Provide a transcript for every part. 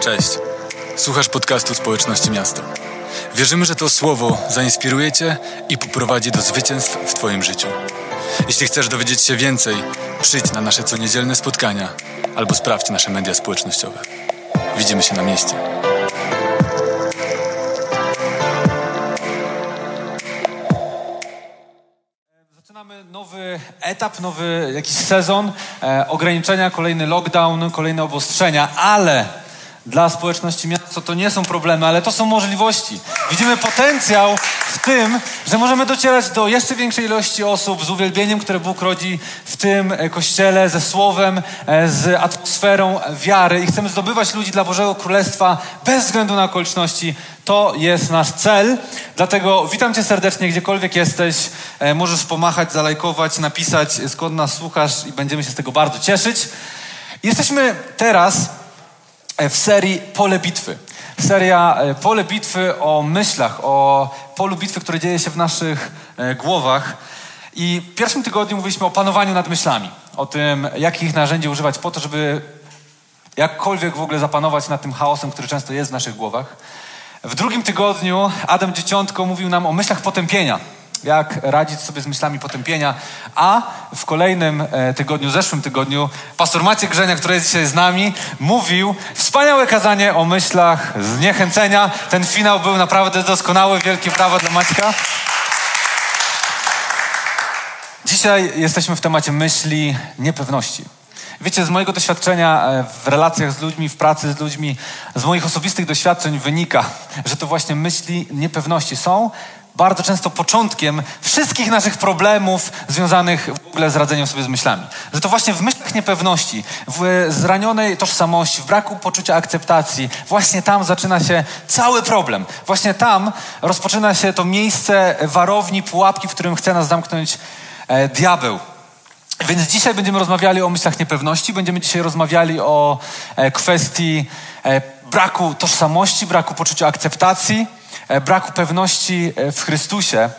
Cześć. Słuchasz podcastu Społeczności Miasta. Wierzymy, że to słowo zainspiruje Cię i poprowadzi do zwycięstw w Twoim życiu. Jeśli chcesz dowiedzieć się więcej, przyjdź na nasze coniedzielne spotkania albo sprawdź nasze media społecznościowe. Widzimy się na mieście. Zaczynamy nowy etap, nowy jakiś sezon, e, ograniczenia, kolejny lockdown, kolejne obostrzenia, ale dla społeczności miasta to nie są problemy, ale to są możliwości. Widzimy potencjał w tym, że możemy docierać do jeszcze większej ilości osób z uwielbieniem, które Bóg rodzi w tym e, kościele, ze słowem, e, z atmosferą wiary i chcemy zdobywać ludzi dla Bożego Królestwa bez względu na okoliczności. To jest nasz cel. Dlatego witam Cię serdecznie, gdziekolwiek jesteś. E, Możesz pomachać, zalajkować, napisać, skąd nas słuchasz i będziemy się z tego bardzo cieszyć. Jesteśmy teraz w serii Pole Bitwy. Seria e, Pole Bitwy o myślach, o polu bitwy, które dzieje się w naszych e, głowach. I w pierwszym tygodniu mówiliśmy o panowaniu nad myślami, o tym, jakich narzędzi używać po to, żeby jakkolwiek w ogóle zapanować nad tym chaosem, który często jest w naszych głowach. W drugim tygodniu Adam Dzieciątko mówił nam o myślach potępienia. Jak radzić sobie z myślami potępienia. A w kolejnym e, tygodniu, zeszłym tygodniu, pastor Maciek Grzenia, który jest dzisiaj z nami, mówił wspaniałe kazanie o myślach zniechęcenia. Ten finał był naprawdę doskonały. Wielkie brawa dla Maćka. Dzisiaj jesteśmy w temacie myśli niepewności. Wiecie, z mojego doświadczenia e, w relacjach z ludźmi, w pracy z ludźmi, z moich osobistych doświadczeń wynika, że to właśnie myśli niepewności są bardzo często początkiem wszystkich naszych problemów związanych w ogóle z radzeniem sobie z myślami. Że to właśnie w myślach niepewności, w zranionej tożsamości, w braku poczucia akceptacji, właśnie tam zaczyna się cały problem. Właśnie tam rozpoczyna się to miejsce warowni, pułapki, w którym chce nas zamknąć e, diabeł. Więc dzisiaj będziemy rozmawiali o myślach niepewności, będziemy dzisiaj rozmawiali o e, kwestii e, braku tożsamości, braku poczucia akceptacji, braku pewności e, w Chrystusie.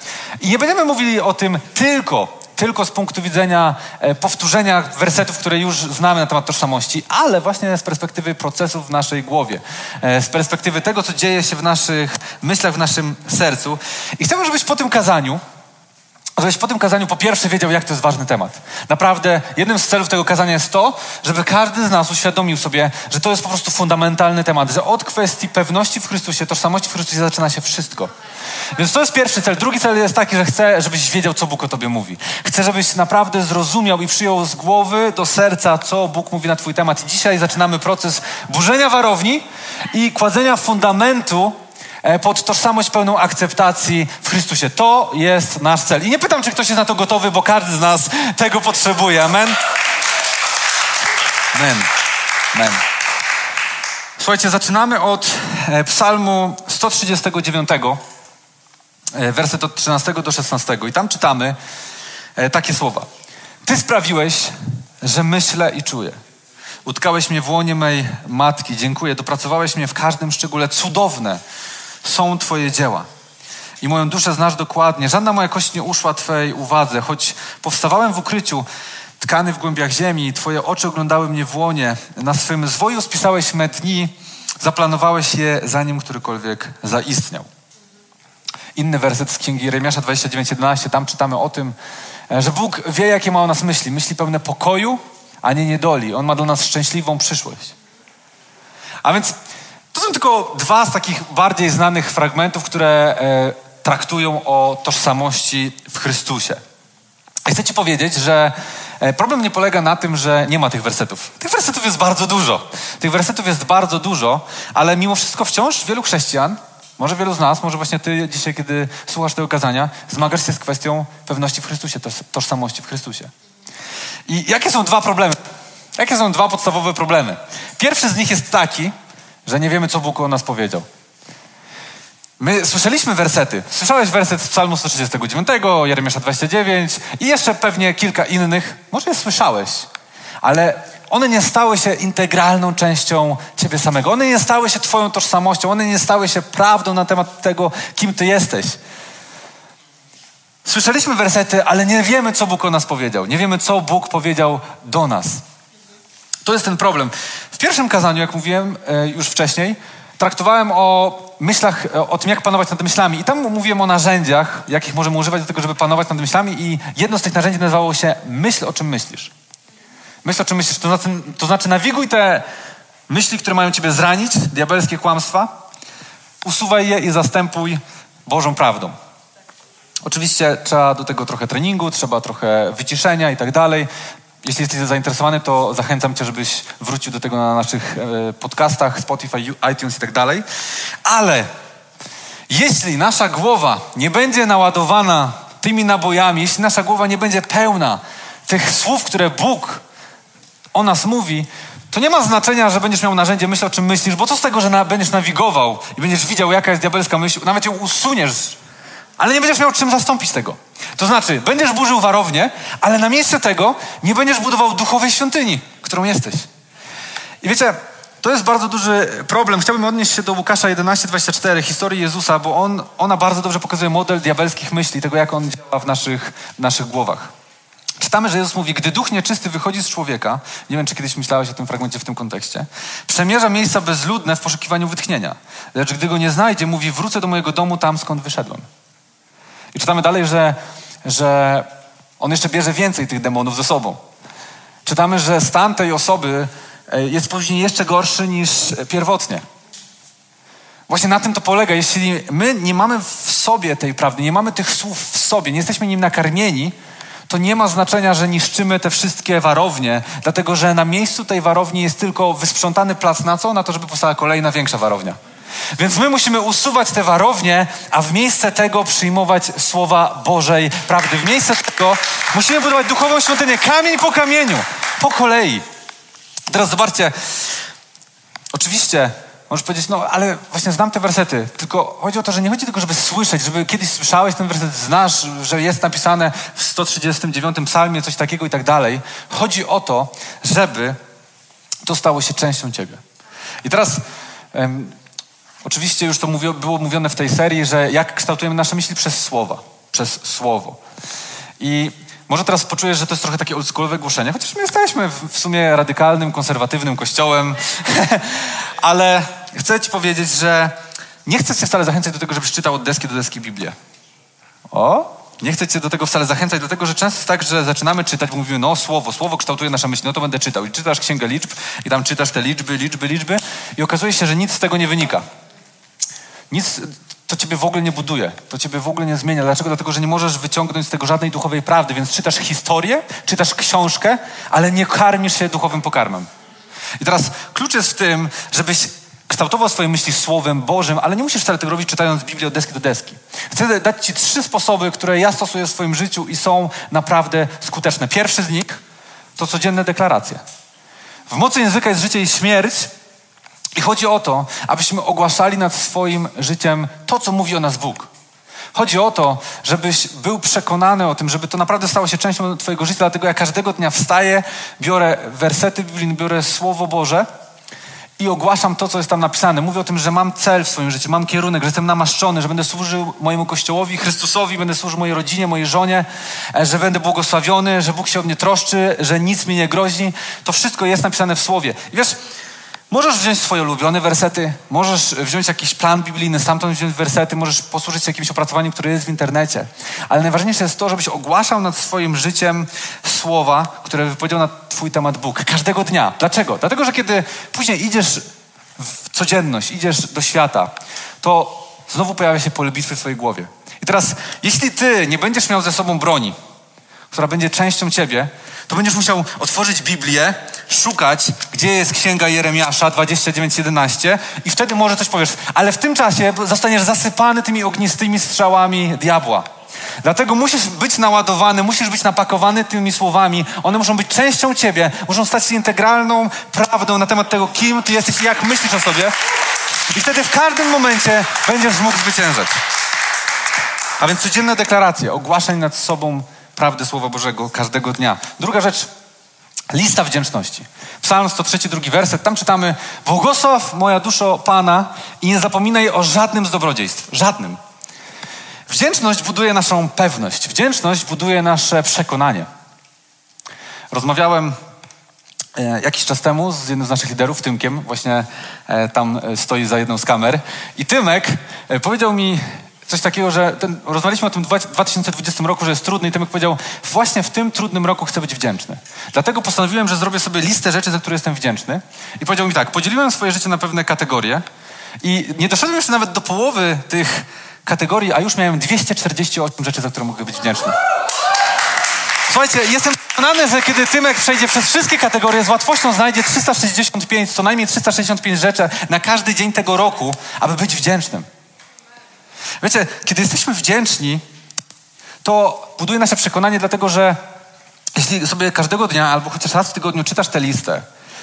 I nie będziemy mówili o tym tylko, tylko z punktu widzenia e, powtórzenia wersetów, które już znamy na temat tożsamości, ale właśnie z perspektywy procesów w naszej głowie, e, z perspektywy tego, co dzieje się w naszych myślach, w naszym sercu. I chciałbym, żebyś po tym kazaniu żebyś po tym kazaniu po pierwsze wiedział, jak to jest ważny temat. Naprawdę, jednym z celów tego kazania jest to, żeby każdy z nas uświadomił sobie, że to jest po prostu fundamentalny temat, że od kwestii pewności w Chrystusie, tożsamości w Chrystusie zaczyna się wszystko. Więc to jest pierwszy cel. Drugi cel jest taki, że chcę, żebyś wiedział, co Bóg o tobie mówi. Chcę, żebyś naprawdę zrozumiał i przyjął z głowy do serca, co Bóg mówi na twój temat. I dzisiaj zaczynamy proces burzenia warowni i kładzenia fundamentu pod tożsamość pełną akceptacji w Chrystusie. To jest nasz cel. I nie pytam, czy ktoś jest na to gotowy, bo każdy z nas tego potrzebuje. Amen? Amen. Amen. Słuchajcie, zaczynamy od e, psalmu 139, e, werset od 13 do 16. I tam czytamy e, takie słowa. Ty sprawiłeś, że myślę i czuję. Utkałeś mnie w łonie mej matki. Dziękuję. Dopracowałeś mnie w każdym szczególe. Cudowne są Twoje dzieła. I moją duszę znasz dokładnie. Żadna moja kość nie uszła Twojej uwadze. Choć powstawałem w ukryciu, tkany w głębiach ziemi, Twoje oczy oglądały mnie w łonie. Na swym zwoju spisałeś me dni, zaplanowałeś je, zanim którykolwiek zaistniał. Inny werset z Księgi Jeremiasza 29:11, tam czytamy o tym, e, że Bóg wie, jakie ma o nas myśli. Myśli pełne pokoju, a nie niedoli. On ma dla nas szczęśliwą przyszłość. A więc to są tylko dwa z takich bardziej znanych fragmentów, które e, traktują o tożsamości w Chrystusie. Chcę Ci powiedzieć, że e, problem nie polega na tym, że nie ma tych wersetów. Tych wersetów jest bardzo dużo. Tych wersetów jest bardzo dużo, ale mimo wszystko wciąż wielu chrześcijan, może wielu z nas, może właśnie Ty dzisiaj, kiedy słuchasz tego kazania, zmagasz się z kwestią pewności w Chrystusie, toż- tożsamości w Chrystusie. I jakie są dwa problemy? Jakie są dwa podstawowe problemy? Pierwszy z nich jest taki, że nie wiemy, co Bóg o nas powiedział. My słyszeliśmy wersety. Słyszałeś werset z Psalmu 139, Jeremiasza 29 i jeszcze pewnie kilka innych. Może je słyszałeś, ale one nie stały się integralną częścią ciebie samego. One nie stały się twoją tożsamością. One nie stały się prawdą na temat tego, kim ty jesteś. Słyszeliśmy wersety, ale nie wiemy, co Bóg o nas powiedział. Nie wiemy, co Bóg powiedział do nas. To jest ten problem. W pierwszym kazaniu, jak mówiłem e, już wcześniej, traktowałem o myślach, e, o tym, jak panować nad myślami. I tam mówiłem o narzędziach, jakich możemy używać do tego, żeby panować nad myślami. I jedno z tych narzędzi nazywało się myśl, o czym myślisz. Myśl, o czym myślisz. To znaczy, to znaczy nawiguj te myśli, które mają ciebie zranić, diabelskie kłamstwa, usuwaj je i zastępuj Bożą prawdą. Oczywiście trzeba do tego trochę treningu, trzeba trochę wyciszenia i tak dalej. Jeśli jesteś zainteresowany, to zachęcam cię, żebyś wrócił do tego na naszych e, podcastach, Spotify, iTunes i tak dalej. Ale jeśli nasza głowa nie będzie naładowana tymi nabojami, jeśli nasza głowa nie będzie pełna tych słów, które Bóg o nas mówi, to nie ma znaczenia, że będziesz miał narzędzie myśl, o czym myślisz, bo co z tego, że na, będziesz nawigował i będziesz widział, jaka jest diabelska myśl, nawet ją usuniesz, ale nie będziesz miał czym zastąpić tego. To znaczy, będziesz burzył warownię, ale na miejsce tego nie będziesz budował duchowej świątyni, którą jesteś. I wiecie, to jest bardzo duży problem. Chciałbym odnieść się do Łukasza 11:24, historii Jezusa, bo on, ona bardzo dobrze pokazuje model diabelskich myśli, tego jak on działa w naszych, naszych głowach. Czytamy, że Jezus mówi, gdy duch nieczysty wychodzi z człowieka, nie wiem, czy kiedyś myślałeś o tym fragmencie w tym kontekście, przemierza miejsca bezludne w poszukiwaniu wytchnienia. Lecz gdy go nie znajdzie, mówi, wrócę do mojego domu tam, skąd wyszedłem. I czytamy dalej, że, że on jeszcze bierze więcej tych demonów ze sobą. Czytamy, że stan tej osoby e, jest później jeszcze gorszy niż pierwotnie. Właśnie na tym to polega. Jeśli my nie mamy w sobie tej prawdy, nie mamy tych słów w sobie, nie jesteśmy nim nakarmieni, to nie ma znaczenia, że niszczymy te wszystkie warownie, dlatego że na miejscu tej warowni jest tylko wysprzątany plac na co? Na to, żeby powstała kolejna większa warownia. Więc my musimy usuwać te warownie, a w miejsce tego przyjmować słowa Bożej prawdy. W miejsce tego musimy budować duchową świątynię, kamień po kamieniu, po kolei. Teraz zobaczcie, oczywiście Możesz powiedzieć, no ale właśnie znam te wersety. Tylko chodzi o to, że nie chodzi tylko, żeby słyszeć, żeby kiedyś słyszałeś ten werset, znasz, że jest napisane w 139 psalmie coś takiego i tak dalej. Chodzi o to, żeby to stało się częścią ciebie. I teraz oczywiście już to było mówione w tej serii, że jak kształtujemy nasze myśli przez słowa, przez słowo. I może teraz poczujesz, że to jest trochę takie oldschoolowe głoszenie, chociaż my jesteśmy w sumie radykalnym, konserwatywnym kościołem, ale chcę ci powiedzieć, że nie chcę cię wcale zachęcać do tego, żebyś czytał od deski do deski Biblię. O? Nie chcę cię do tego wcale zachęcać, dlatego że często jest tak, że zaczynamy czytać, mówimy, no słowo, słowo kształtuje nasze myśli, no to będę czytał. I czytasz księgę liczb i tam czytasz te liczby, liczby, liczby i okazuje się, że nic z tego nie wynika. Nic, to ciebie w ogóle nie buduje, to ciebie w ogóle nie zmienia. Dlaczego? Dlatego, że nie możesz wyciągnąć z tego żadnej duchowej prawdy, więc czytasz historię, czytasz książkę, ale nie karmisz się duchowym pokarmem. I teraz klucz jest w tym, żebyś kształtował swoje myśli Słowem Bożym, ale nie musisz wcale tego robić czytając Biblię od deski do deski. Chcę dać Ci trzy sposoby, które ja stosuję w swoim życiu i są naprawdę skuteczne. Pierwszy z nich to codzienne deklaracje. W mocy języka jest życie i śmierć, i chodzi o to, abyśmy ogłaszali nad swoim życiem to, co mówi o nas Bóg. Chodzi o to, żebyś był przekonany o tym, żeby to naprawdę stało się częścią Twojego życia. Dlatego ja każdego dnia wstaję, biorę wersety biblijne, biorę Słowo Boże i ogłaszam to, co jest tam napisane. Mówię o tym, że mam cel w swoim życiu, mam kierunek, że jestem namaszczony, że będę służył mojemu Kościołowi, Chrystusowi, będę służył mojej rodzinie, mojej żonie, e, że będę błogosławiony, że Bóg się o mnie troszczy, że nic mi nie grozi. To wszystko jest napisane w Słowie. I wiesz, Możesz wziąć swoje ulubione wersety, możesz wziąć jakiś plan biblijny, stamtąd wziąć wersety, możesz posłużyć się jakimś opracowaniem, które jest w internecie. Ale najważniejsze jest to, żebyś ogłaszał nad swoim życiem słowa, które wypowiedział na Twój temat Bóg. Każdego dnia. Dlaczego? Dlatego, że kiedy później idziesz w codzienność, idziesz do świata, to znowu pojawia się pole bitwy w Twojej głowie. I teraz, jeśli Ty nie będziesz miał ze sobą broni, która będzie częścią Ciebie, to będziesz musiał otworzyć Biblię, szukać, gdzie jest księga Jeremiasza 29:11 i wtedy może coś powiesz. Ale w tym czasie zostaniesz zasypany tymi ognistymi strzałami diabła. Dlatego musisz być naładowany, musisz być napakowany tymi słowami. One muszą być częścią ciebie, muszą stać się integralną prawdą na temat tego, kim ty jesteś i jak myślisz o sobie. I wtedy w każdym momencie będziesz mógł zwyciężać. A więc codzienne deklaracje, ogłaszaj nad sobą prawdy Słowa Bożego każdego dnia. Druga rzecz, lista wdzięczności. Psalm 103, drugi werset, tam czytamy Błogosław moja duszo Pana i nie zapominaj o żadnym z dobrodziejstw. Żadnym. Wdzięczność buduje naszą pewność. Wdzięczność buduje nasze przekonanie. Rozmawiałem e, jakiś czas temu z jednym z naszych liderów, Tymkiem, właśnie e, tam e, stoi za jedną z kamer. I Tymek powiedział mi coś takiego, że ten, rozmawialiśmy o tym w 2020 roku, że jest trudny i Tymek powiedział, właśnie w tym trudnym roku chcę być wdzięczny. Dlatego postanowiłem, że zrobię sobie listę rzeczy, za które jestem wdzięczny. I powiedział mi tak, podzieliłem swoje życie na pewne kategorie i nie doszedłem jeszcze nawet do połowy tych kategorii, a już miałem 248 rzeczy, za które mogę być wdzięczny. Słuchajcie, jestem przekonany, że kiedy Tymek przejdzie przez wszystkie kategorie, z łatwością znajdzie 365, co najmniej 365 rzeczy na każdy dzień tego roku, aby być wdzięcznym. Wiecie, kiedy jesteśmy wdzięczni, to buduje nasze przekonanie, dlatego że jeśli sobie każdego dnia albo chociaż raz w tygodniu czytasz tę listę,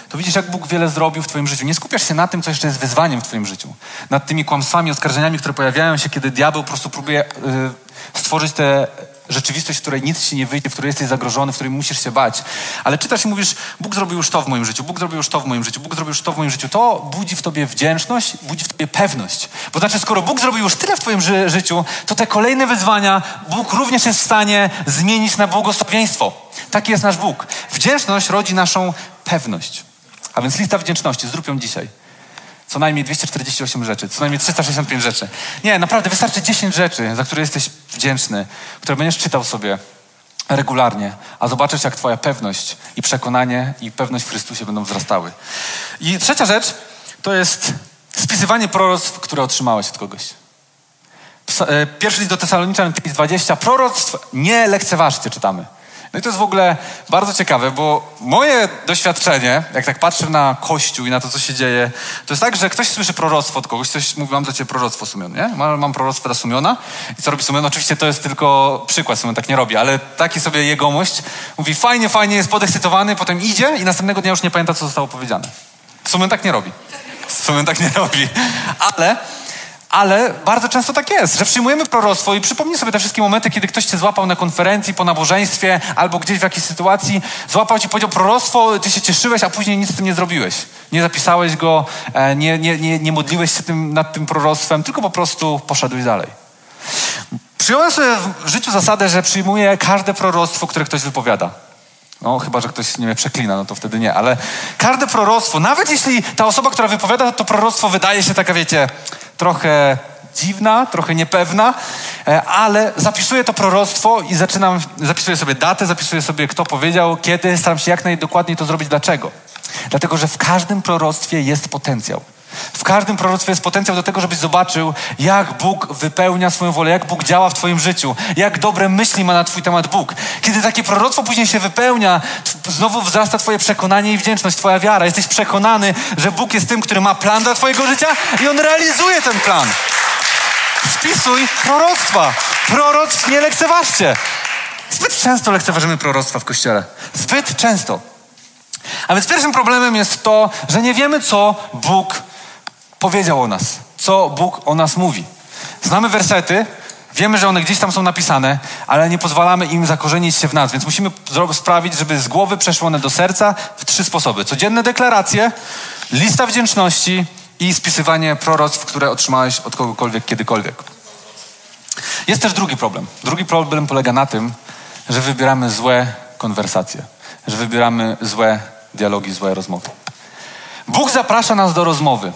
to widzisz, jak Bóg wiele zrobił w Twoim życiu. Nie skupiasz się na tym, co jeszcze jest wyzwaniem w Twoim życiu. Nad tymi kłamstwami, oskarżeniami, które pojawiają się, kiedy diabeł po prostu próbuje yy, stworzyć tę rzeczywistość, w której nic ci nie wyjdzie, w której jesteś zagrożony, w której musisz się bać. Ale czytasz i mówisz, Bóg zrobił już to w moim życiu, Bóg zrobił już to w moim życiu, Bóg zrobił już to w moim życiu. To budzi w tobie wdzięczność, budzi w tobie pewność. Bo znaczy, skoro Bóg zrobił już tyle w twoim ży życiu, to te kolejne wyzwania Bóg również jest w stanie zmienić na błogosławieństwo. Taki jest nasz Bóg. Wdzięczność rodzi naszą pewność. A więc lista wdzięczności, zrób ją dzisiaj. Co najmniej 248 rzeczy, co najmniej 365 rzeczy. Nie, naprawdę wystarczy 10 rzeczy, za które jesteś wdzięczny, które będziesz czytał sobie regularnie, a zobaczysz, jak Twoja pewność i przekonanie i pewność w Chrystusie będą wzrastały. I trzecia rzecz to jest spisywanie proroctw, które otrzymałeś od kogoś. E, pierwszy list do Tesaloniczan 5:20. Proroctw nie lekceważcie, czytamy. No i to jest w ogóle bardzo ciekawe, bo moje doświadczenie, jak tak patrzę na Kościół i na to, co się dzieje, to jest tak, że ktoś słyszy proroctwo od kogoś, ktoś mówi, mam dla ciebie proroctwo Sumion, nie? Mam, mam proroctwo dla Sumiona i co robi Sumion? Oczywiście to jest tylko przykład, Sumion tak nie robi, ale taki sobie jegomość mówi, fajnie, fajnie, jest podekscytowany, potem idzie i następnego dnia już nie pamięta, co zostało powiedziane. Sumion tak nie robi. Sumion tak nie robi. Ale ale bardzo często tak jest, że przyjmujemy proroctwo i przypomnij sobie te wszystkie momenty, kiedy ktoś cię złapał na konferencji, po nabożeństwie albo gdzieś w jakiejś sytuacji, złapał ci, powiedział proroctwo, ty się cieszyłeś, a później nic z tym nie zrobiłeś. Nie zapisałeś go, e, nie, nie, nie, nie modliłeś się tym, nad tym proroctwem, tylko po prostu poszedłeś dalej. Przyjąłem sobie w życiu zasadę, że przyjmuję każde proroctwo, które ktoś wypowiada. No, chyba, że ktoś nie przeklina, no to wtedy nie, ale każde proroctwo, nawet jeśli ta osoba, która wypowiada to proroctwo wydaje się taka, wiecie, trochę dziwna, trochę niepewna, e, ale zapisuję to proroctwo i zaczynam, zapisuję sobie datę, zapisuję sobie kto powiedział, kiedy, staram się jak najdokładniej to zrobić. Dlaczego? Dlatego, że w każdym proroctwie jest potencjał. W każdym proroctwie jest potencjał do tego, żebyś zobaczył, jak Bóg wypełnia swoją wolę, jak Bóg działa w Twoim życiu, jak dobre myśli ma na Twój temat Bóg. Kiedy takie proroctwo później się wypełnia, znowu wzrasta Twoje przekonanie i wdzięczność, Twoja wiara. Jesteś przekonany, że Bóg jest tym, który ma plan dla Twojego życia i On realizuje ten plan. Spisuj proroctwa. Proroctw nie lekceważcie. Zbyt często lekceważymy proroctwa w Kościele. Zbyt często. A więc pierwszym problemem jest to, że nie wiemy, co Bóg powiedział o nas, co Bóg o nas mówi. Znamy wersety, wiemy, że one gdzieś tam są napisane, ale nie pozwalamy im zakorzenić się w nas, więc musimy sprawić, żeby z głowy przeszły one do serca w trzy sposoby. Codzienne deklaracje, lista wdzięczności i spisywanie proroctw, które otrzymałeś od kogokolwiek, kiedykolwiek. Jest też drugi problem. Drugi problem polega na tym, że wybieramy złe konwersacje, że wybieramy złe dialogi, złe rozmowy. Bóg zaprasza nas do rozmowy.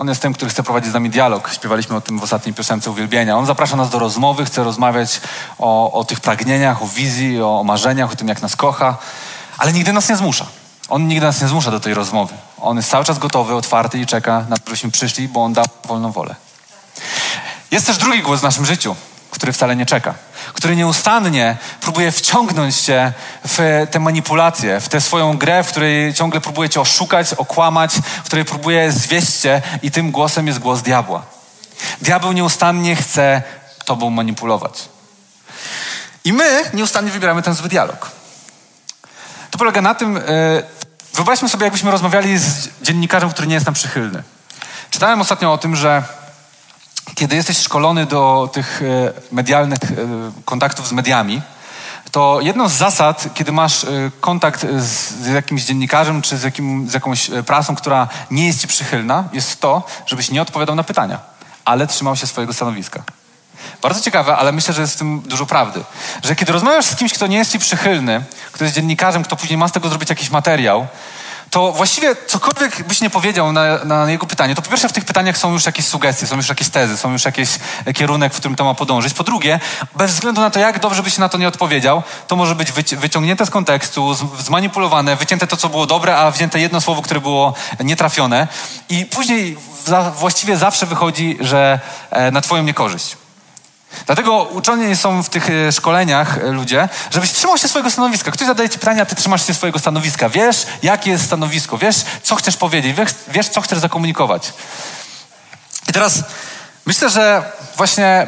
On jest tym, który chce prowadzić z nami dialog. Śpiewaliśmy o tym w ostatniej piosence uwielbienia. On zaprasza nas do rozmowy, chce rozmawiać o, o tych pragnieniach, o wizji, o, o marzeniach, o tym, jak nas kocha, ale nigdy nas nie zmusza. On nigdy nas nie zmusza do tej rozmowy. On jest cały czas gotowy, otwarty i czeka na to, żebyśmy przyszli, bo On dał wolną wolę. Jest też drugi głos w naszym życiu który wcale nie czeka, który nieustannie próbuje wciągnąć cię w te manipulacje, w tę swoją grę, w której ciągle próbuje cię oszukać, okłamać, w której próbuje zwieść cię i tym głosem jest głos diabła. Diabeł nieustannie chce tobą manipulować. I my nieustannie wybieramy ten zły dialog. To polega na tym, yy, wyobraźmy sobie, jakbyśmy rozmawiali z dziennikarzem, który nie jest nam przychylny. Czytałem ostatnio o tym, że kiedy jesteś szkolony do tych e, medialnych e, kontaktów z mediami, to jedną z zasad, kiedy masz e, kontakt z jakimś dziennikarzem czy z, jakim, z jakąś prasą, która nie jest ci przychylna, jest to, żebyś nie odpowiadał na pytania, ale trzymał się swojego stanowiska. Bardzo ciekawe, ale myślę, że jest w tym dużo prawdy. Że kiedy rozmawiasz z kimś, kto nie jest ci przychylny, kto jest dziennikarzem, kto później ma z tego zrobić jakiś materiał, to właściwie cokolwiek byś nie powiedział na, na, jego pytanie, to po pierwsze w tych pytaniach są już jakieś sugestie, są już jakieś tezy, są już jakiś kierunek, w którym to ma podążyć. Po drugie, bez względu na to, jak dobrze byś na to nie odpowiedział, to może być wyci wyciągnięte z kontekstu, zmanipulowane, wycięte to, co było dobre, a wzięte jedno słowo, które było nietrafione i później za, właściwie zawsze wychodzi, że e, na twoją niekorzyść. Dlatego uczeni są w tych e, szkoleniach e, ludzie, żebyś trzymał się swojego stanowiska. Ktoś zadaje ci pytanie, a ty trzymasz się swojego stanowiska. Wiesz, jakie jest stanowisko, wiesz, co chcesz powiedzieć, wiesz, wiesz co chcesz zakomunikować. I teraz myślę, że właśnie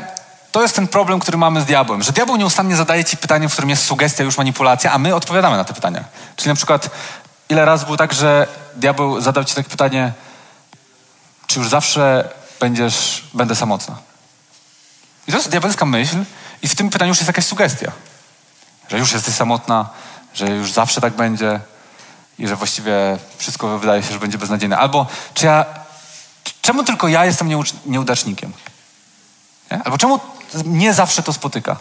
to jest ten problem, który mamy z diabłem, że diabeł nieustannie zadaje ci pytanie, w którym jest sugestia, już manipulacja, a my odpowiadamy na te pytania. Czyli na przykład, ile razy było tak, że diabeł zadał ci takie pytanie, czy już zawsze będziesz, będę samotna? I to jest diabelska myśl i w tym pytaniu już jest jakaś sugestia. Że już jesteś samotna, że już zawsze tak będzie i że właściwie wszystko wydaje się, że będzie beznadziejne. Albo czy ja, czemu tylko ja jestem nieudacznikiem? Nie? Albo czemu nie zawsze to spotyka?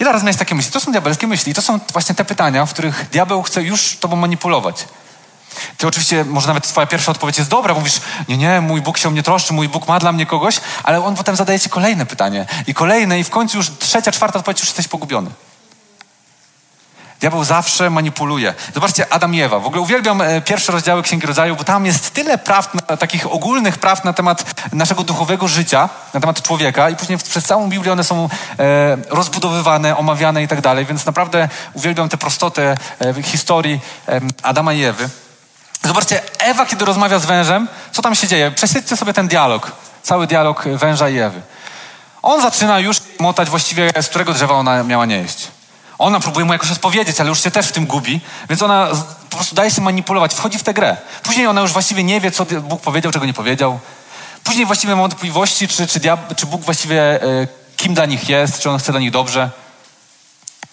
Ile razy miałeś takie myśli? To są diabelskie myśli. I to są właśnie te pytania, w których diabeł chce już tobą manipulować. Ty oczywiście, może nawet twoja pierwsza odpowiedź jest dobra, mówisz, nie, nie, mój Bóg się o mnie troszczy, mój Bóg ma dla mnie kogoś, ale on potem zadaje ci kolejne pytanie i kolejne i w końcu już trzecia, czwarta odpowiedź, już jesteś pogubiony. Diabeł zawsze manipuluje. Zobaczcie, Adam i Ewa. W ogóle uwielbiam e, pierwsze rozdziały Księgi Rodzaju, bo tam jest tyle praw, takich ogólnych praw na temat naszego duchowego życia, na temat człowieka i później przez całą Biblię one są e, rozbudowywane, omawiane i tak dalej, więc naprawdę uwielbiam tę prostotę e, historii Adama i Ewy. Zobaczcie, Ewa, kiedy rozmawia z wężem, co tam się dzieje? Prześledźcie sobie ten dialog, cały dialog węża i Ewy. On zaczyna już motać właściwie, z którego drzewa ona miała nie jeść. Ona próbuje mu jakoś odpowiedzieć, ale już się też w tym gubi, więc ona po prostu daje się manipulować, wchodzi w tę grę. Później ona już właściwie nie wie, co Bóg powiedział, czego nie powiedział. Później właściwie ma wątpliwości, czy, czy, diab- czy Bóg właściwie e, kim dla nich jest, czy on chce dla nich dobrze.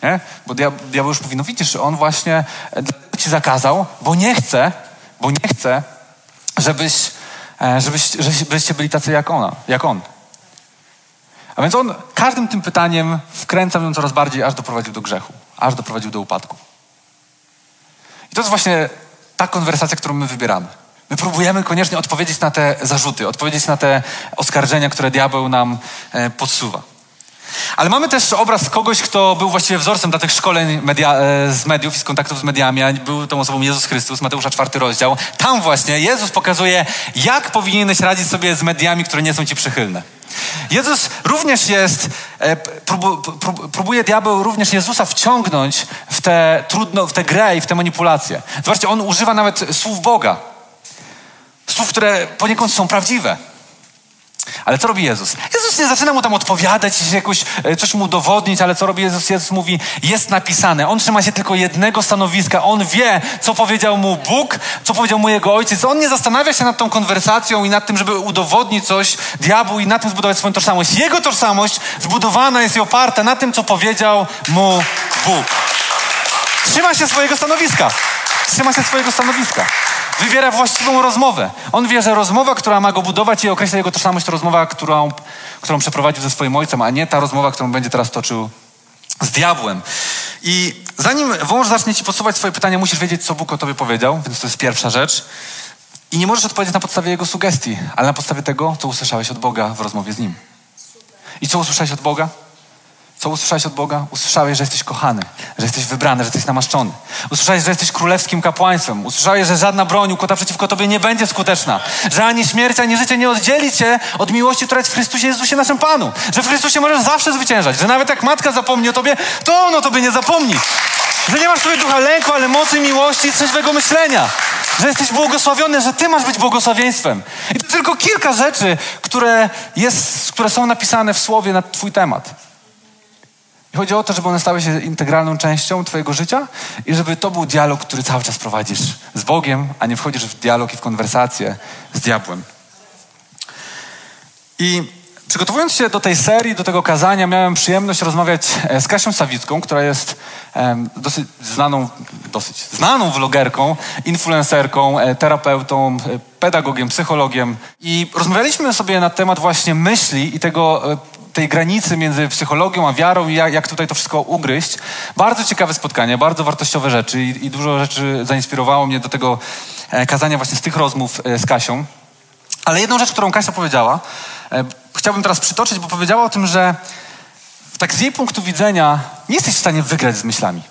Nie? Bo diabeł już mówi, no widzisz, on właśnie e, ci zakazał, bo nie chce, bo nie chce, żebyś, e, żebyś, żebyście byli tacy jak ona, jak on. A więc on każdym tym pytaniem wkręcał ją coraz bardziej, aż doprowadził do grzechu, aż doprowadził do upadku. I to jest właśnie ta konwersacja, którą my wybieramy. My próbujemy koniecznie odpowiedzieć na te zarzuty, odpowiedzieć na te oskarżenia, które diabeł nam e, podsuwa. Ale mamy też obraz kogoś, kto był właściwie wzorcem dla tych szkoleń media, e, z mediów i z kontaktów z mediami. Był tą osobą Jezus Chrystus, Mateusza czwarty rozdział. Tam właśnie Jezus pokazuje, jak powinieneś radzić sobie z mediami, które nie są ci przychylne. Jezus również jest, e, próbuje diabeł również Jezusa wciągnąć w tę trudno, w tę grę i w tę manipulację. Zobaczcie, on używa nawet słów Boga. Słów, które poniekąd są prawdziwe. Ale co robi Jezus? Jezus nie zaczyna mu tam odpowiadać, jakoś, e, coś mu udowodnić, ale co robi Jezus? Jezus mówi, jest napisane. On trzyma się tylko jednego stanowiska. On wie, co powiedział mu Bóg, co powiedział mu jego ojciec. On nie zastanawia się nad tą konwersacją i nad tym, żeby udowodnić coś diabłu i na tym zbudować swoją tożsamość. Jego tożsamość zbudowana jest i oparta na tym, co powiedział mu Bóg. Trzyma się swojego stanowiska. Trzyma się swojego stanowiska. Wybiera właściwą rozmowę. On wie, że rozmowa, która ma go budować i określa jego tożsamość, to rozmowa, którą, którą przeprowadził ze swoim ojcem, a nie ta rozmowa, którą będzie teraz toczył z diabłem. I zanim wąż zacznie ci podsuwać swoje pytania, musisz wiedzieć, co Bóg o tobie powiedział, więc to jest pierwsza rzecz. I nie możesz odpowiedzieć na podstawie jego sugestii, ale na podstawie tego, co usłyszałeś od Boga w rozmowie z nim. I co usłyszałeś od Boga? Co usłyszałeś od Boga? Usłyszałeś, że jesteś kochany, że jesteś wybrany, że jesteś namaszczony. Usłyszałeś, że jesteś królewskim kapłaństwem. Usłyszałeś, że żadna broń ukłota przeciwko Tobie nie będzie skuteczna. Że ani śmierć, ani życie nie oddzieli Cię od miłości, która jest w Chrystusie Jezusie naszym Panu. Że w Chrystusie możesz zawsze zwyciężać. Że nawet jak matka zapomni o Tobie, to ono Tobie nie zapomni. Że nie masz sobie ducha lęku, ale mocy, miłości i trzeźwego myślenia. Że jesteś błogosławiony, że Ty masz być błogosławieństwem. I to tylko kilka rzeczy, które, jest, które są napisane w Słowie na Twój temat. Chodzi o to, żeby one stały się integralną częścią Twojego życia i żeby to był dialog, który cały czas prowadzisz z Bogiem, a nie wchodzisz w dialog i w konwersację z diabłem. I przygotowując się do tej serii, do tego kazania, miałem przyjemność rozmawiać e, z Kasią Sawicką, która jest dosyć znaną, dosyć znaną vlogerką, influencerką, e, terapeutą, e, pedagogiem, psychologiem. I rozmawialiśmy sobie na temat właśnie myśli i tego tej granicy między psychologią a wiarą i jak, jak tutaj to wszystko ugryźć. Bardzo ciekawe spotkanie, bardzo wartościowe rzeczy i, i dużo rzeczy zainspirowało mnie do tego e, kazania właśnie z tych rozmów e, z Kasią. Ale jedną rzecz, którą Kasia powiedziała, e, chciałbym teraz przytoczyć, bo powiedziała o tym, że tak z jej punktu widzenia nie jesteś w stanie wygrać z myślami.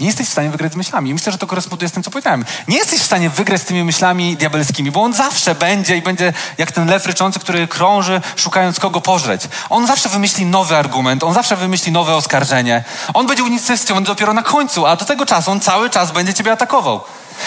Nie jesteś w stanie wygrać z myślami. Myślę, że to koresponduje z tym, co powiedziałem. Nie jesteś w stanie wygrać z tymi myślami diabelskimi, bo on zawsze będzie i będzie jak ten lew ryczący, który krąży, szukając kogo pożreć. On zawsze wymyśli nowy argument, on zawsze wymyśli nowe oskarżenie. On będzie unicestwiony dopiero na końcu, a do tego czasu on cały czas będzie ciebie atakował.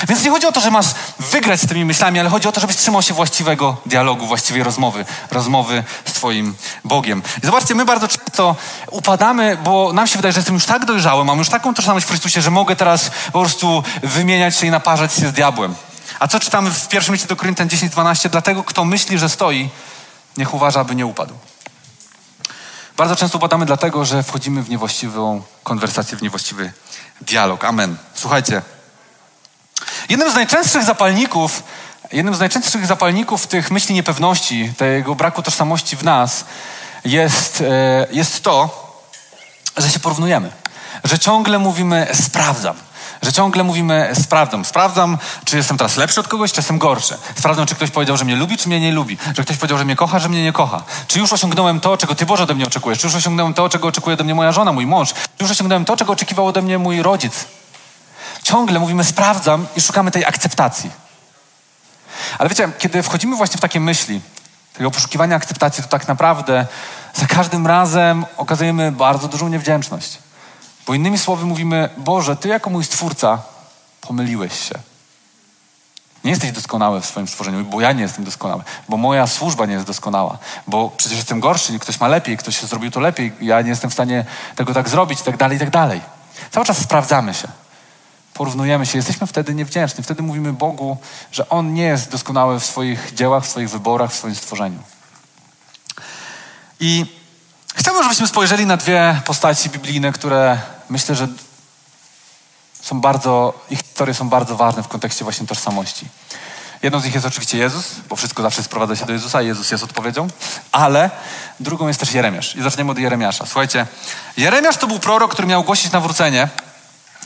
Więc nie chodzi o to, że masz wygrać z tymi myślami, ale chodzi o to, żebyś trzymał się właściwego dialogu, właściwej rozmowy, rozmowy z Twoim Bogiem. I zobaczcie, my bardzo często upadamy, bo nam się wydaje, że jestem już tak dojrzały, mam już taką tożsamość w Chrystusie, że mogę teraz po prostu wymieniać się i naparzać się z diabłem. A co czytamy w pierwszym liście do Koryntian 10:12? Dlatego, kto myśli, że stoi, niech uważa, aby nie upadł. Bardzo często upadamy dlatego, że wchodzimy w niewłaściwą konwersację, w niewłaściwy dialog. Amen. Słuchajcie, Jednym z najczęstszych zapalników, jednym z najczęstszych zapalników tych myśli niepewności, tego braku tożsamości w nas jest, e, jest to, że się porównujemy. Że ciągle mówimy sprawdzam. Że ciągle mówimy sprawdzam. Sprawdzam, czy jestem teraz lepszy od kogoś, czy jestem gorszy. Sprawdzam, czy ktoś powiedział, że mnie lubi, czy mnie nie lubi. Że ktoś powiedział, że mnie kocha, że mnie nie kocha. Czy już osiągnąłem to, czego Ty Boże ode mnie oczekujesz. Czy już osiągnąłem to, czego oczekuje ode mnie moja żona, mój mąż. Czy już osiągnąłem to, czego oczekiwał ode mnie mój rodzic ciągle mówimy sprawdzam i szukamy tej akceptacji. Ale wiecie, kiedy wchodzimy właśnie w takie myśli, tego poszukiwania akceptacji, to tak naprawdę za każdym razem okazujemy bardzo dużą niewdzięczność. Bo innymi słowy mówimy, Boże, Ty jako mój Stwórca pomyliłeś się. Nie jesteś doskonały w swoim stworzeniu, bo ja nie jestem doskonały, bo moja służba nie jest doskonała, bo przecież jestem gorszy, ktoś ma lepiej, ktoś zrobił to lepiej, ja nie jestem w stanie tego tak zrobić i tak dalej, i tak dalej. Cały czas sprawdzamy się porównujemy się, jesteśmy wtedy niewdzięczni. Wtedy mówimy Bogu, że On nie jest doskonały w swoich dziełach, w swoich wyborach, w swoim stworzeniu. I chciałbym, żebyśmy spojrzeli na dwie postaci biblijne, które myślę, że są bardzo, ich historie są bardzo ważne w kontekście właśnie tożsamości. Jedną z nich jest oczywiście Jezus, bo wszystko zawsze sprowadza się do Jezusa Jezus jest odpowiedzią, ale drugą jest też Jeremiasz. I zaczniemy od Jeremiasza. Słuchajcie, Jeremiasz to był prorok, który miał głosić nawrócenie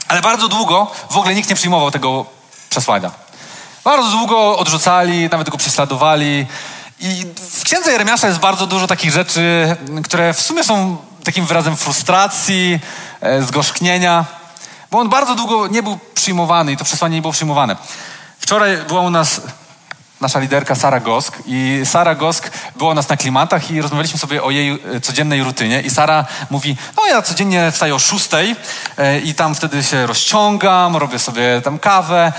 ale bardzo długo w ogóle nikt nie przyjmował tego przesłania. Bardzo długo odrzucali, nawet go prześladowali. I w księdze Jeremiasza jest bardzo dużo takich rzeczy, które w sumie są takim wyrazem frustracji, e, zgorzknienia, bo on bardzo długo nie był przyjmowany i to przesłanie nie było przyjmowane. Wczoraj była u nas nasza liderka Sara Gosk i Sara Gosk była u nas na klimatach i rozmawialiśmy sobie o jej e, codziennej rutynie i Sara mówi, no ja codziennie wstaję o szóstej e, i tam wtedy się rozciągam, robię sobie tam kawę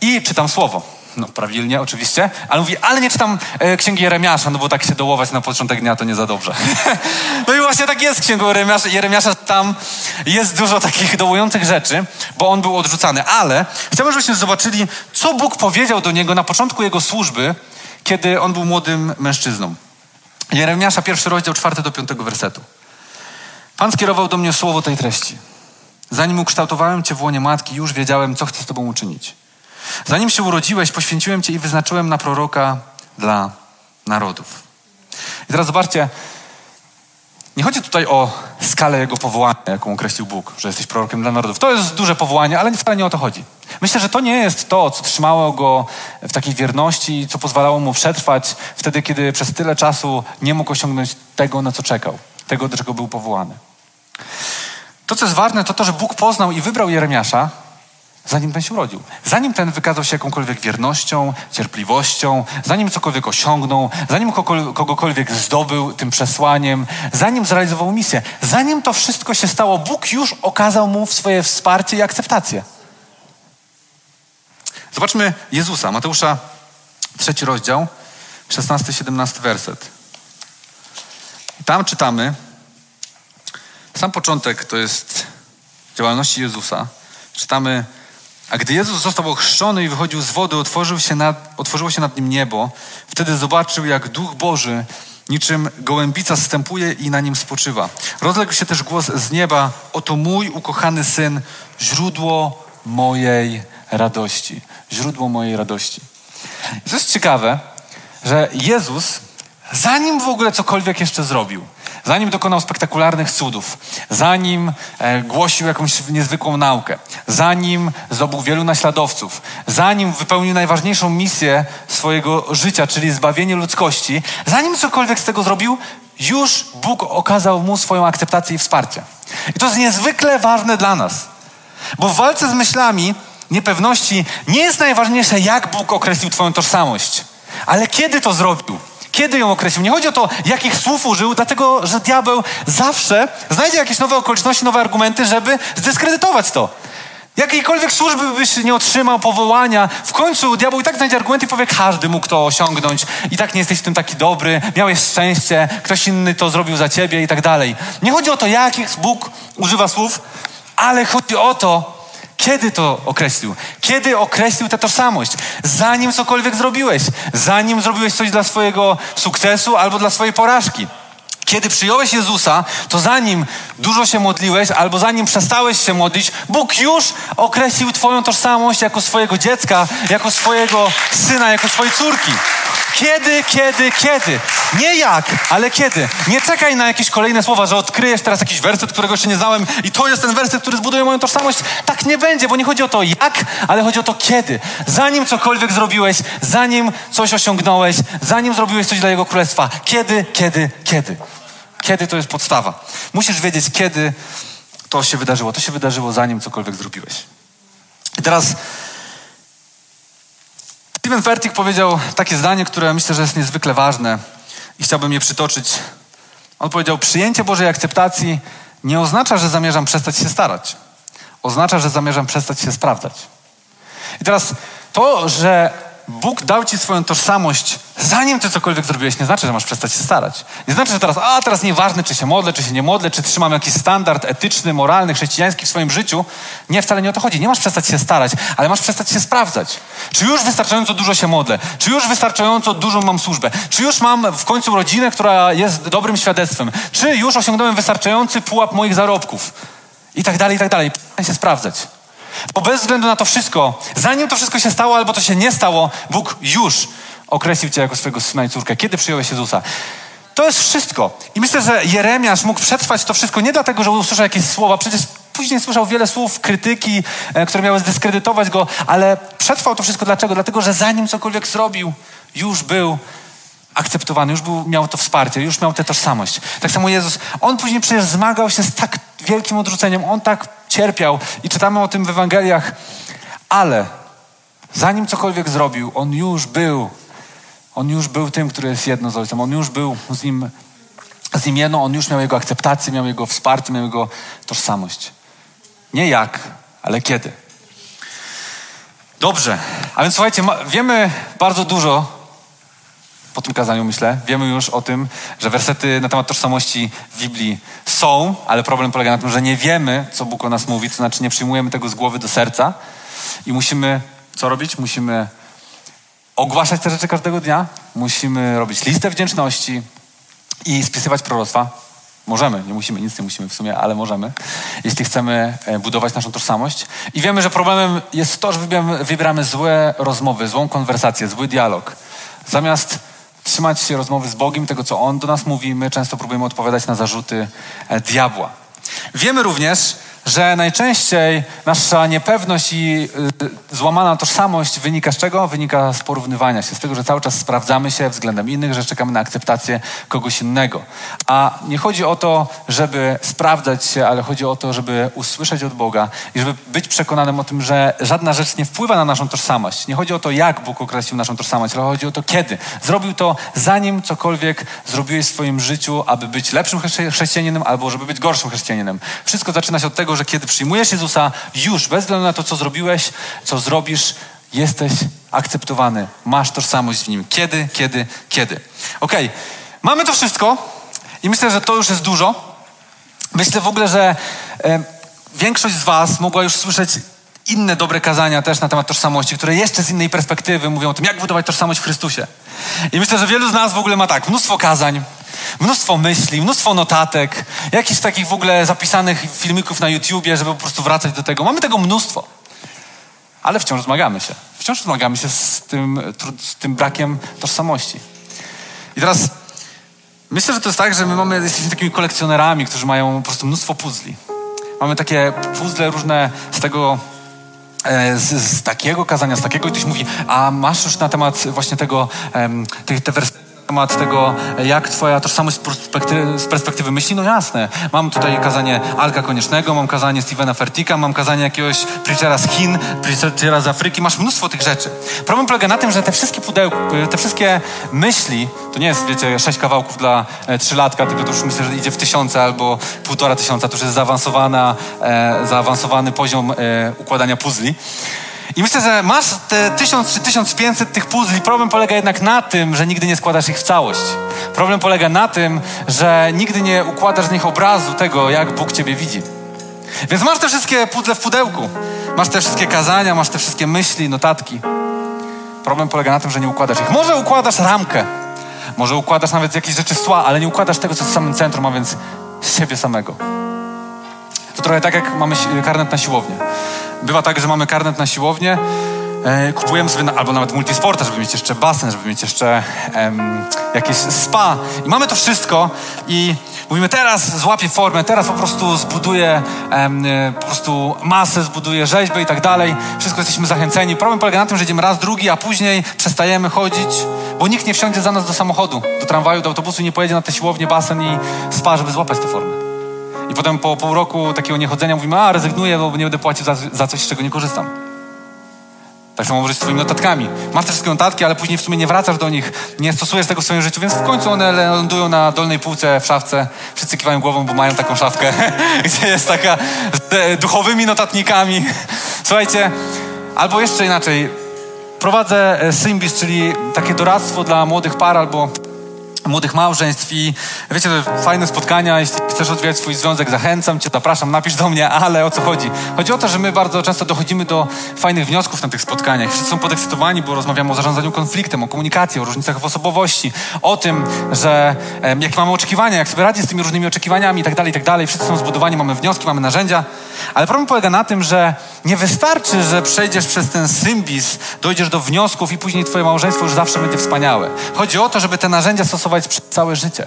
i czytam słowo. No, prawilnie, oczywiście. Ale mówi, ale nie czytam e, księgi Jeremiasza, no bo tak się dołować na początek dnia to nie za dobrze. no i właśnie tak jest księgą Jeremiasza. Jeremiasza. Tam jest dużo takich dołujących rzeczy, bo on był odrzucany. Ale chciałbym, żebyśmy zobaczyli, co Bóg powiedział do niego na początku jego służby, kiedy on był młodym mężczyzną. Jeremiasza, pierwszy rozdział, czwarty do piątego wersetu. Pan skierował do mnie słowo tej treści. Zanim ukształtowałem cię w łonie matki, już wiedziałem, co chcę z tobą uczynić. Zanim się urodziłeś, poświęciłem Cię i wyznaczyłem na proroka dla narodów. I teraz zobaczcie, nie chodzi tutaj o skalę jego powołania, jaką określił Bóg, że jesteś prorokiem dla narodów. To jest duże powołanie, ale wcale nie o to chodzi. Myślę, że to nie jest to, co trzymało go w takiej wierności, co pozwalało mu przetrwać wtedy, kiedy przez tyle czasu nie mógł osiągnąć tego, na co czekał, tego, do czego był powołany. To, co jest ważne, to to, że Bóg poznał i wybrał Jeremiasza zanim ten się urodził. Zanim ten wykazał się jakąkolwiek wiernością, cierpliwością, zanim cokolwiek osiągnął, zanim kogokolwiek zdobył tym przesłaniem, zanim zrealizował misję, zanim to wszystko się stało, Bóg już okazał mu swoje wsparcie i akceptację. Zobaczmy Jezusa, Mateusza, trzeci rozdział, 16-17 werset. Tam czytamy, sam początek to jest działalności Jezusa. Czytamy a gdy Jezus został ochrzczony i wychodził z wody, otworzył się nad, otworzyło się nad nim niebo. Wtedy zobaczył, jak Duch Boży niczym gołębica zstępuje i na nim spoczywa. Rozległ się też głos z nieba: Oto mój ukochany syn, źródło mojej radości. Źródło mojej radości. To jest ciekawe, że Jezus, zanim w ogóle cokolwiek jeszcze zrobił, zanim dokonał spektakularnych cudów, zanim e, głosił jakąś niezwykłą naukę, zanim zdobył wielu naśladowców, zanim wypełnił najważniejszą misję swojego życia, czyli zbawienie ludzkości, zanim cokolwiek z tego zrobił, już Bóg okazał mu swoją akceptację i wsparcie. I to jest niezwykle ważne dla nas, bo w walce z myślami niepewności nie jest najważniejsze, jak Bóg określił Twoją tożsamość, ale kiedy to zrobił. Kiedy ją określił? Nie chodzi o to, jakich słów użył, dlatego że diabeł zawsze znajdzie jakieś nowe okoliczności, nowe argumenty, żeby zdyskredytować to. Jakiejkolwiek służby byś nie otrzymał, powołania, w końcu diabeł i tak znajdzie argumenty i powie, każdy mógł to osiągnąć i tak nie jesteś w tym taki dobry, miałeś szczęście, ktoś inny to zrobił za ciebie i tak dalej. Nie chodzi o to, jakich Bóg używa słów, ale chodzi o to, kiedy to określił? Kiedy określił tę tożsamość? Zanim cokolwiek zrobiłeś, zanim zrobiłeś coś dla swojego sukcesu albo dla swojej porażki. Kiedy przyjąłeś Jezusa, to zanim dużo się modliłeś, albo zanim przestałeś się modlić, Bóg już określił Twoją tożsamość jako swojego dziecka, jako swojego syna, jako swojej córki. Kiedy, kiedy, kiedy? Nie jak, ale kiedy. Nie czekaj na jakieś kolejne słowa, że odkryjesz teraz jakiś werset, którego jeszcze nie znałem i to jest ten werset, który zbuduje moją tożsamość. Tak nie będzie, bo nie chodzi o to jak, ale chodzi o to kiedy. Zanim cokolwiek zrobiłeś, zanim coś osiągnąłeś, zanim zrobiłeś coś dla Jego Królestwa. Kiedy, kiedy, kiedy. Kiedy to jest podstawa. Musisz wiedzieć, kiedy to się wydarzyło. To się wydarzyło, zanim cokolwiek zrobiłeś. I teraz Steven Fertig powiedział takie zdanie, które myślę, że jest niezwykle ważne i chciałbym je przytoczyć. On powiedział: Przyjęcie Bożej akceptacji nie oznacza, że zamierzam przestać się starać. Oznacza, że zamierzam przestać się sprawdzać. I teraz to, że Bóg dał ci swoją tożsamość, zanim ty cokolwiek zrobiłeś, nie znaczy, że masz przestać się starać. Nie znaczy, że teraz, a teraz nieważne, czy się modlę, czy się nie modlę, czy trzymam jakiś standard etyczny, moralny, chrześcijański w swoim życiu. Nie, wcale nie o to chodzi. Nie masz przestać się starać, ale masz przestać się sprawdzać. Czy już wystarczająco dużo się modlę? Czy już wystarczająco dużą mam służbę? Czy już mam w końcu rodzinę, która jest dobrym świadectwem? Czy już osiągnąłem wystarczający pułap moich zarobków? I tak dalej, i tak dalej. Przestań się sprawdzać. Bo bez względu na to wszystko, zanim to wszystko się stało albo to się nie stało, Bóg już określił cię jako swojego syna i córkę. Kiedy przyjąłeś Jezusa? To jest wszystko. I myślę, że Jeremiasz mógł przetrwać to wszystko nie dlatego, że usłyszał jakieś słowa, przecież później słyszał wiele słów krytyki, e, które miały zdyskredytować go, ale przetrwał to wszystko dlaczego? Dlatego, że zanim cokolwiek zrobił, już był akceptowany, już był, miał to wsparcie, już miał tę tożsamość. Tak samo Jezus, On później przecież zmagał się z tak wielkim odrzuceniem, On tak cierpiał i czytamy o tym w Ewangeliach, ale zanim cokolwiek zrobił, On już był, On już był tym, który jest jedno z Ojcem, On już był z Nim, z nim jedno, On już miał Jego akceptację, miał Jego wsparcie, miał Jego tożsamość. Nie jak, ale kiedy. Dobrze, a więc słuchajcie, wiemy bardzo dużo po tym kazaniu, myślę. Wiemy już o tym, że wersety na temat tożsamości w Biblii są, ale problem polega na tym, że nie wiemy, co Bóg o nas mówi, to znaczy nie przyjmujemy tego z głowy do serca i musimy co robić? Musimy ogłaszać te rzeczy każdego dnia, musimy robić listę wdzięczności i spisywać proroctwa. Możemy, nie musimy, nic nie musimy w sumie, ale możemy, jeśli chcemy e, budować naszą tożsamość. I wiemy, że problemem jest to, że wybieramy, wybieramy złe rozmowy, złą konwersację, zły dialog. Zamiast trzymać się rozmowy z Bogiem, tego co On do nas mówi. My często próbujemy odpowiadać na zarzuty e, diabła. Wiemy również, że najczęściej nasza niepewność i y, złamana tożsamość wynika z czego? Wynika z porównywania się, z tego, że cały czas sprawdzamy się względem innych, że czekamy na akceptację kogoś innego. A nie chodzi o to, żeby sprawdzać się, ale chodzi o to, żeby usłyszeć od Boga i żeby być przekonanym o tym, że żadna rzecz nie wpływa na naszą tożsamość. Nie chodzi o to, jak Bóg określił naszą tożsamość, ale chodzi o to, kiedy. Zrobił to, zanim cokolwiek zrobiłeś w swoim życiu, aby być lepszym chrześcijaninem albo żeby być gorszym chrześcijaninem. Wszystko zaczyna się od tego, że kiedy przyjmujesz Jezusa, już bez względu na to, co zrobiłeś, co zrobisz, jesteś akceptowany. Masz tożsamość w nim. Kiedy, kiedy, kiedy. Okay. mamy to wszystko i myślę, że to już jest dużo. Myślę w ogóle, że e, większość z Was mogła już słyszeć inne dobre kazania też na temat tożsamości, które jeszcze z innej perspektywy mówią o tym, jak budować tożsamość w Chrystusie. I myślę, że wielu z nas w ogóle ma tak, mnóstwo kazań, mnóstwo myśli, mnóstwo notatek, jakichś takich w ogóle zapisanych filmików na YouTubie, żeby po prostu wracać do tego. Mamy tego mnóstwo. Ale wciąż zmagamy się. Wciąż zmagamy się z tym, z tym brakiem tożsamości. I teraz Myślę, że to jest tak, że my mamy, jesteśmy takimi kolekcjonerami, którzy mają po prostu mnóstwo puzli. Mamy takie puzzle różne z tego e, z, z, takiego kazania, z takiego i ktoś mówi, a masz już na temat właśnie tego, te, te temat tego, jak twoja tożsamość z perspektywy, z perspektywy myśli, no jasne. Mam tutaj kazanie Alka Koniecznego, mam kazanie Stevena Fertika, mam kazanie jakiegoś preachera z Chin, preachera z Afryki, masz mnóstwo tych rzeczy. Problem polega na tym, że te wszystkie pudełki, te wszystkie myśli, to nie jest, wiecie, sześć kawałków dla e, trzylatka, tylko to już myślę, że idzie w tysiące albo półtora tysiąca, to już jest zaawansowana, e, zaawansowany poziom e, układania puzli. I myślę, że masz te 1000 czy 1500 tych puzli. Problem polega jednak na tym, że nigdy nie składasz ich w całość. Problem polega na tym, że nigdy nie układasz z nich obrazu tego, jak Bóg Ciebie widzi. Więc masz te wszystkie puzzle w pudełku. Masz te wszystkie kazania, masz te wszystkie myśli, notatki. Problem polega na tym, że nie układasz ich. Może układasz ramkę, może układasz nawet jakieś rzeczy z ale nie układasz tego, co jest w samym centrum, a więc siebie samego. To trochę tak, jak mamy karnet na siłownię. Bywa tak, że mamy karnet na siłownię, e, kupujemy sobie, na, albo nawet multisporta, żeby mieć jeszcze basen, żeby mieć jeszcze em, jakieś spa. I mamy to wszystko i mówimy, teraz złapię formę, teraz po prostu zbuduję em, e, po prostu masę, zbuduję rzeźbę i tak dalej. Wszystko jesteśmy zachęceni. Problem polega na tym, że idziemy raz, drugi, a później przestajemy chodzić, bo nikt nie wsiądzie za nas do samochodu, do tramwaju, do autobusu i nie pojedzie na tę siłownię, basen i spa, żeby złapać tę formę. I potem po pół roku takiego niechodzenia mówimy, a rezygnuję, bo nie będę płacił za, za coś, z czego nie korzystam. Tak samo może z twoimi notatkami. Masz te wszystkie notatki, ale później w sumie nie wracasz do nich, nie stosujesz tego w swoim życiu, więc w końcu one lądują na dolnej półce w szafce. Wszyscy kiwają głową, bo mają taką szafkę, gdzie jest taka z duchowymi notatnikami. Słuchajcie, albo jeszcze inaczej. Prowadzę e, Symbis, czyli takie doradztwo dla młodych par albo młodych małżeństw i wiecie, to fajne spotkania, jeśli chcesz odwijać swój związek, zachęcam cię, zapraszam, napisz do mnie, ale o co chodzi? Chodzi o to, że my bardzo często dochodzimy do fajnych wniosków na tych spotkaniach. Wszyscy są podekscytowani, bo rozmawiamy o zarządzaniu konfliktem, o komunikacji, o różnicach w osobowości, o tym, że jakie mamy oczekiwania, jak sobie radzić z tymi różnymi oczekiwaniami i tak dalej, i tak dalej. Wszyscy są zbudowani, mamy wnioski, mamy narzędzia, ale problem polega na tym, że nie wystarczy, że przejdziesz przez ten symbis, dojdziesz do wniosków i później twoje małżeństwo już zawsze będzie wspaniałe. Chodzi o to, żeby te narzędzia stosować przez całe życie.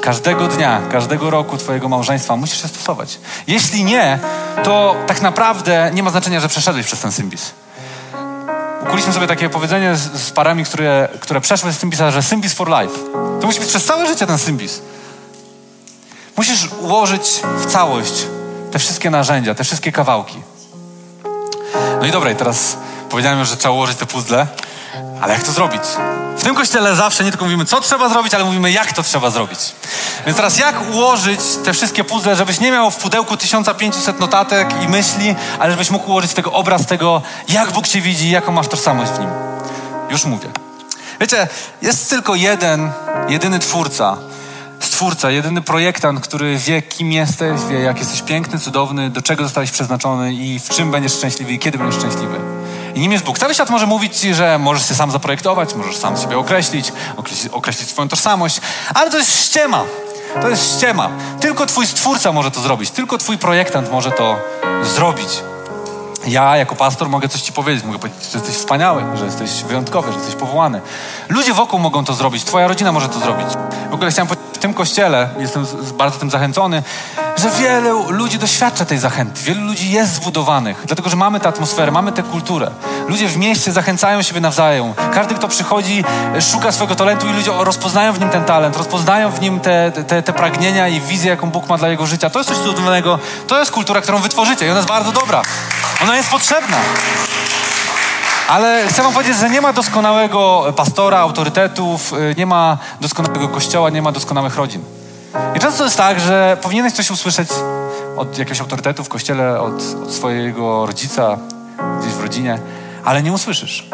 Każdego dnia, każdego roku Twojego małżeństwa musisz się stosować. Jeśli nie, to tak naprawdę nie ma znaczenia, że przeszedłeś przez ten symbis. Ukuliśmy sobie takie powiedzenie z, z parami, które, które przeszły z symbisa, że symbis for life. To musi być przez całe życie ten symbis. Musisz ułożyć w całość te wszystkie narzędzia, te wszystkie kawałki. No i dobra, i teraz powiedziałem już, że trzeba ułożyć te puzzle, ale jak to zrobić? W tym kościele zawsze nie tylko mówimy, co trzeba zrobić, ale mówimy, jak to trzeba zrobić. Więc teraz jak ułożyć te wszystkie puzzle, żebyś nie miał w pudełku 1500 notatek i myśli, ale żebyś mógł ułożyć tego obraz tego, jak Bóg Cię widzi, jaką masz tożsamość w Nim. Już mówię. Wiecie, jest tylko jeden, jedyny Twórca, Stwórca, jedyny projektant, który wie, kim jesteś, wie, jak jesteś piękny, cudowny, do czego zostałeś przeznaczony i w czym będziesz szczęśliwy i kiedy będziesz szczęśliwy. I nim jest Bóg. Cały świat może mówić ci, że możesz się sam zaprojektować, możesz sam siebie określić, określić, określić swoją tożsamość, ale to jest ściema. To jest ściema. Tylko Twój Stwórca może to zrobić. Tylko Twój projektant może to zrobić. Ja jako pastor mogę coś Ci powiedzieć. Mogę powiedzieć, że jesteś wspaniały, że jesteś wyjątkowy, że jesteś powołany. Ludzie wokół mogą to zrobić. Twoja rodzina może to zrobić. W ogóle chciałem powiedzieć, w tym kościele, jestem bardzo tym zachęcony, że wielu ludzi doświadcza tej zachęty. Wielu ludzi jest zbudowanych, dlatego że mamy tę atmosferę, mamy tę kulturę. Ludzie w mieście zachęcają siebie nawzajem. Każdy, kto przychodzi, szuka swojego talentu i ludzie rozpoznają w nim ten talent, rozpoznają w nim te, te, te pragnienia i wizję, jaką Bóg ma dla jego życia. To jest coś cudownego. To jest kultura, którą wytworzycie i ona jest bardzo dobra. Ona jest potrzebna. Ale chcę wam powiedzieć, że nie ma doskonałego pastora, autorytetów, y, nie ma doskonałego kościoła, nie ma doskonałych rodzin. I często jest tak, że powinieneś coś usłyszeć od jakiegoś autorytetu w kościele, od, od swojego rodzica, gdzieś w rodzinie, ale nie usłyszysz.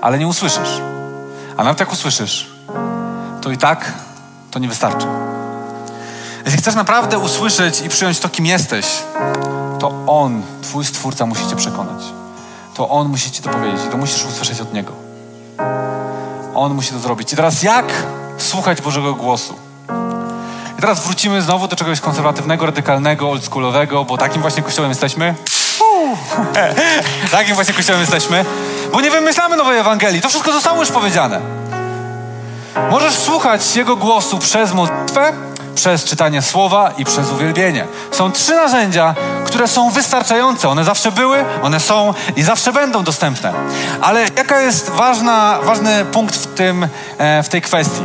Ale nie usłyszysz. A nawet jak usłyszysz, to i tak to nie wystarczy. Jeśli chcesz naprawdę usłyszeć i przyjąć to, kim jesteś, to On, Twój Stwórca, musi Cię przekonać. To On musi Ci to powiedzieć i to musisz usłyszeć od Niego. On musi to zrobić. I teraz jak słuchać Bożego głosu? I teraz wrócimy znowu do czegoś konserwatywnego, radykalnego, oldschoolowego, bo takim właśnie kościołem jesteśmy. takim właśnie kościołem jesteśmy, bo nie wymyślamy nowej Ewangelii. To wszystko zostało już powiedziane. Możesz słuchać Jego głosu przez modlitwę, przez czytanie słowa i przez uwielbienie. Są trzy narzędzia, które są wystarczające. One zawsze były, one są i zawsze będą dostępne. Ale jaka jest ważna, ważny punkt w, tym, e, w tej kwestii?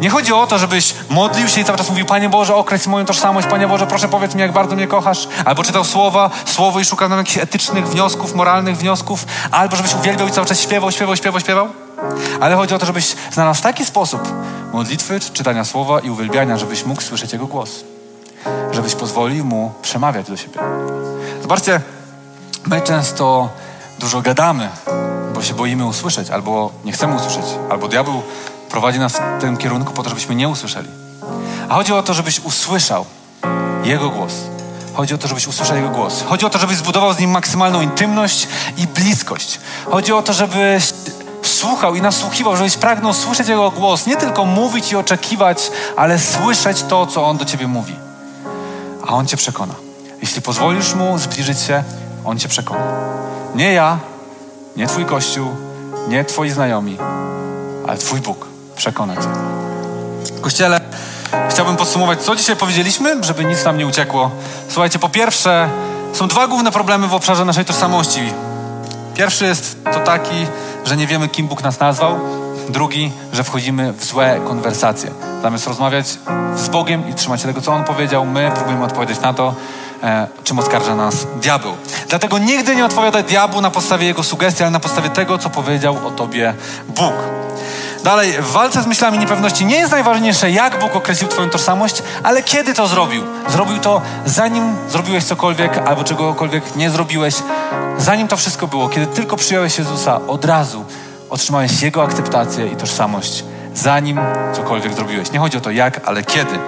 Nie chodzi o to, żebyś modlił się i cały czas mówił, Panie Boże, określ moją tożsamość, Panie Boże, proszę powiedz mi, jak bardzo mnie kochasz. Albo czytał słowa, słowo i szukał nam jakichś etycznych wniosków, moralnych wniosków. Albo żebyś uwielbiał i cały czas śpiewał, śpiewał, śpiewał, śpiewał. Ale chodzi o to, żebyś znalazł taki sposób modlitwy, czytania słowa i uwielbiania, żebyś mógł słyszeć Jego głos. Żebyś pozwolił Mu przemawiać do siebie. Zobaczcie, my często dużo gadamy, bo się boimy usłyszeć, albo nie chcemy usłyszeć, albo diabeł prowadzi nas w tym kierunku po to, żebyśmy nie usłyszeli. A chodzi o to, żebyś usłyszał Jego głos. Chodzi o to, żebyś usłyszał Jego głos. Chodzi o to, żebyś zbudował z Nim maksymalną intymność i bliskość. Chodzi o to, żebyś słuchał i nasłuchiwał, żebyś pragnął słyszeć Jego głos. Nie tylko mówić i oczekiwać, ale słyszeć to, co On do Ciebie mówi. A On Cię przekona. Jeśli pozwolisz Mu zbliżyć się, On Cię przekona. Nie ja, nie Twój Kościół, nie Twoi znajomi, ale Twój Bóg przekona Cię. Kościele, chciałbym podsumować, co dzisiaj powiedzieliśmy, żeby nic nam nie uciekło. Słuchajcie, po pierwsze, są dwa główne problemy w obszarze naszej tożsamości. Pierwszy jest to taki, że nie wiemy, kim Bóg nas nazwał. Drugi, że wchodzimy w złe konwersacje. Zamiast rozmawiać z Bogiem i trzymać się tego, co On powiedział, my próbujemy odpowiedzieć na to, e, czym oskarża nas diabeł. Dlatego nigdy nie odpowiadaj diabłu na podstawie jego sugestii, ale na podstawie tego, co powiedział o tobie Bóg. Dalej, w walce z myślami niepewności nie jest najważniejsze, jak Bóg określił Twoją tożsamość, ale kiedy to zrobił. Zrobił to zanim zrobiłeś cokolwiek albo czegokolwiek nie zrobiłeś. Zanim to wszystko było, kiedy tylko przyjąłeś Jezusa, od razu otrzymałeś Jego akceptację i tożsamość, zanim cokolwiek zrobiłeś. Nie chodzi o to jak, ale kiedy.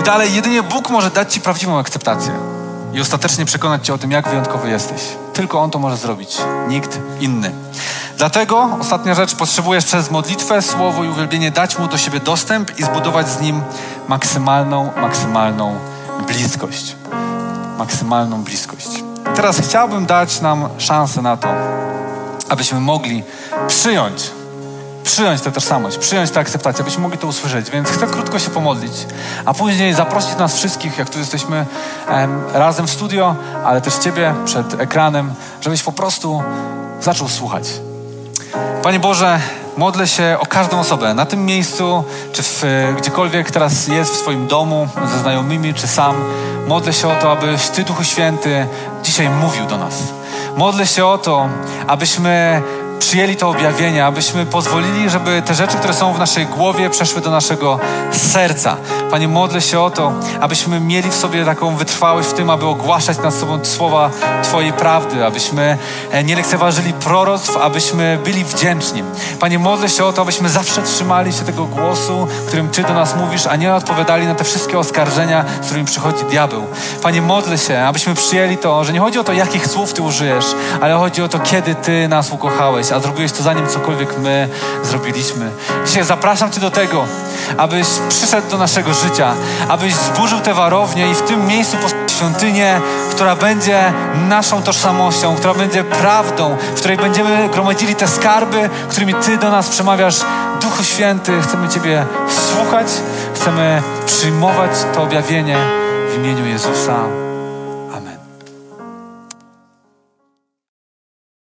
I dalej, jedynie Bóg może dać Ci prawdziwą akceptację i ostatecznie przekonać Cię o tym, jak wyjątkowy jesteś. Tylko On to może zrobić, nikt inny. Dlatego, ostatnia rzecz, potrzebujesz przez modlitwę, słowo i uwielbienie dać Mu do siebie dostęp i zbudować z Nim maksymalną, maksymalną bliskość. Maksymalną bliskość. I teraz chciałbym dać nam szansę na to, abyśmy mogli przyjąć przyjąć tę tożsamość, przyjąć tę akceptację, abyśmy mogli to usłyszeć. Więc chcę krótko się pomodlić, a później zaprosić nas wszystkich, jak tu jesteśmy em, razem w studio, ale też Ciebie przed ekranem, żebyś po prostu zaczął słuchać. Panie Boże, modlę się o każdą osobę na tym miejscu, czy w, gdziekolwiek teraz jest w swoim domu, ze znajomymi, czy sam. Modlę się o to, abyś Ty, Duchu Święty, dzisiaj mówił do nas. Modlę się o to, abyśmy przyjęli to objawienie, abyśmy pozwolili, żeby te rzeczy, które są w naszej głowie, przeszły do naszego serca. Panie, modlę się o to, abyśmy mieli w sobie taką wytrwałość w tym, aby ogłaszać nad sobą słowa Twojej prawdy, abyśmy e, nie lekceważyli proroctw, abyśmy byli wdzięczni. Panie, modlę się o to, abyśmy zawsze trzymali się tego głosu, którym Ty do nas mówisz, a nie odpowiadali na te wszystkie oskarżenia, z którymi przychodzi diabeł. Panie, modlę się, abyśmy przyjęli to, że nie chodzi o to, jakich słów Ty użyjesz, ale chodzi o to, kiedy Ty nas ukochałeś, a zrobiłeś to zanim cokolwiek my zrobiliśmy. Dzisiaj zapraszam Cię do tego, abyś przyszedł do naszego życia, abyś zburzył te warownie i w tym miejscu postawił świątynię, która będzie naszą tożsamością, która będzie prawdą, w której będziemy gromadzili te skarby, którymi Ty do nas przemawiasz. Duchu Święty, chcemy Ciebie słuchać, chcemy przyjmować to objawienie w imieniu Jezusa.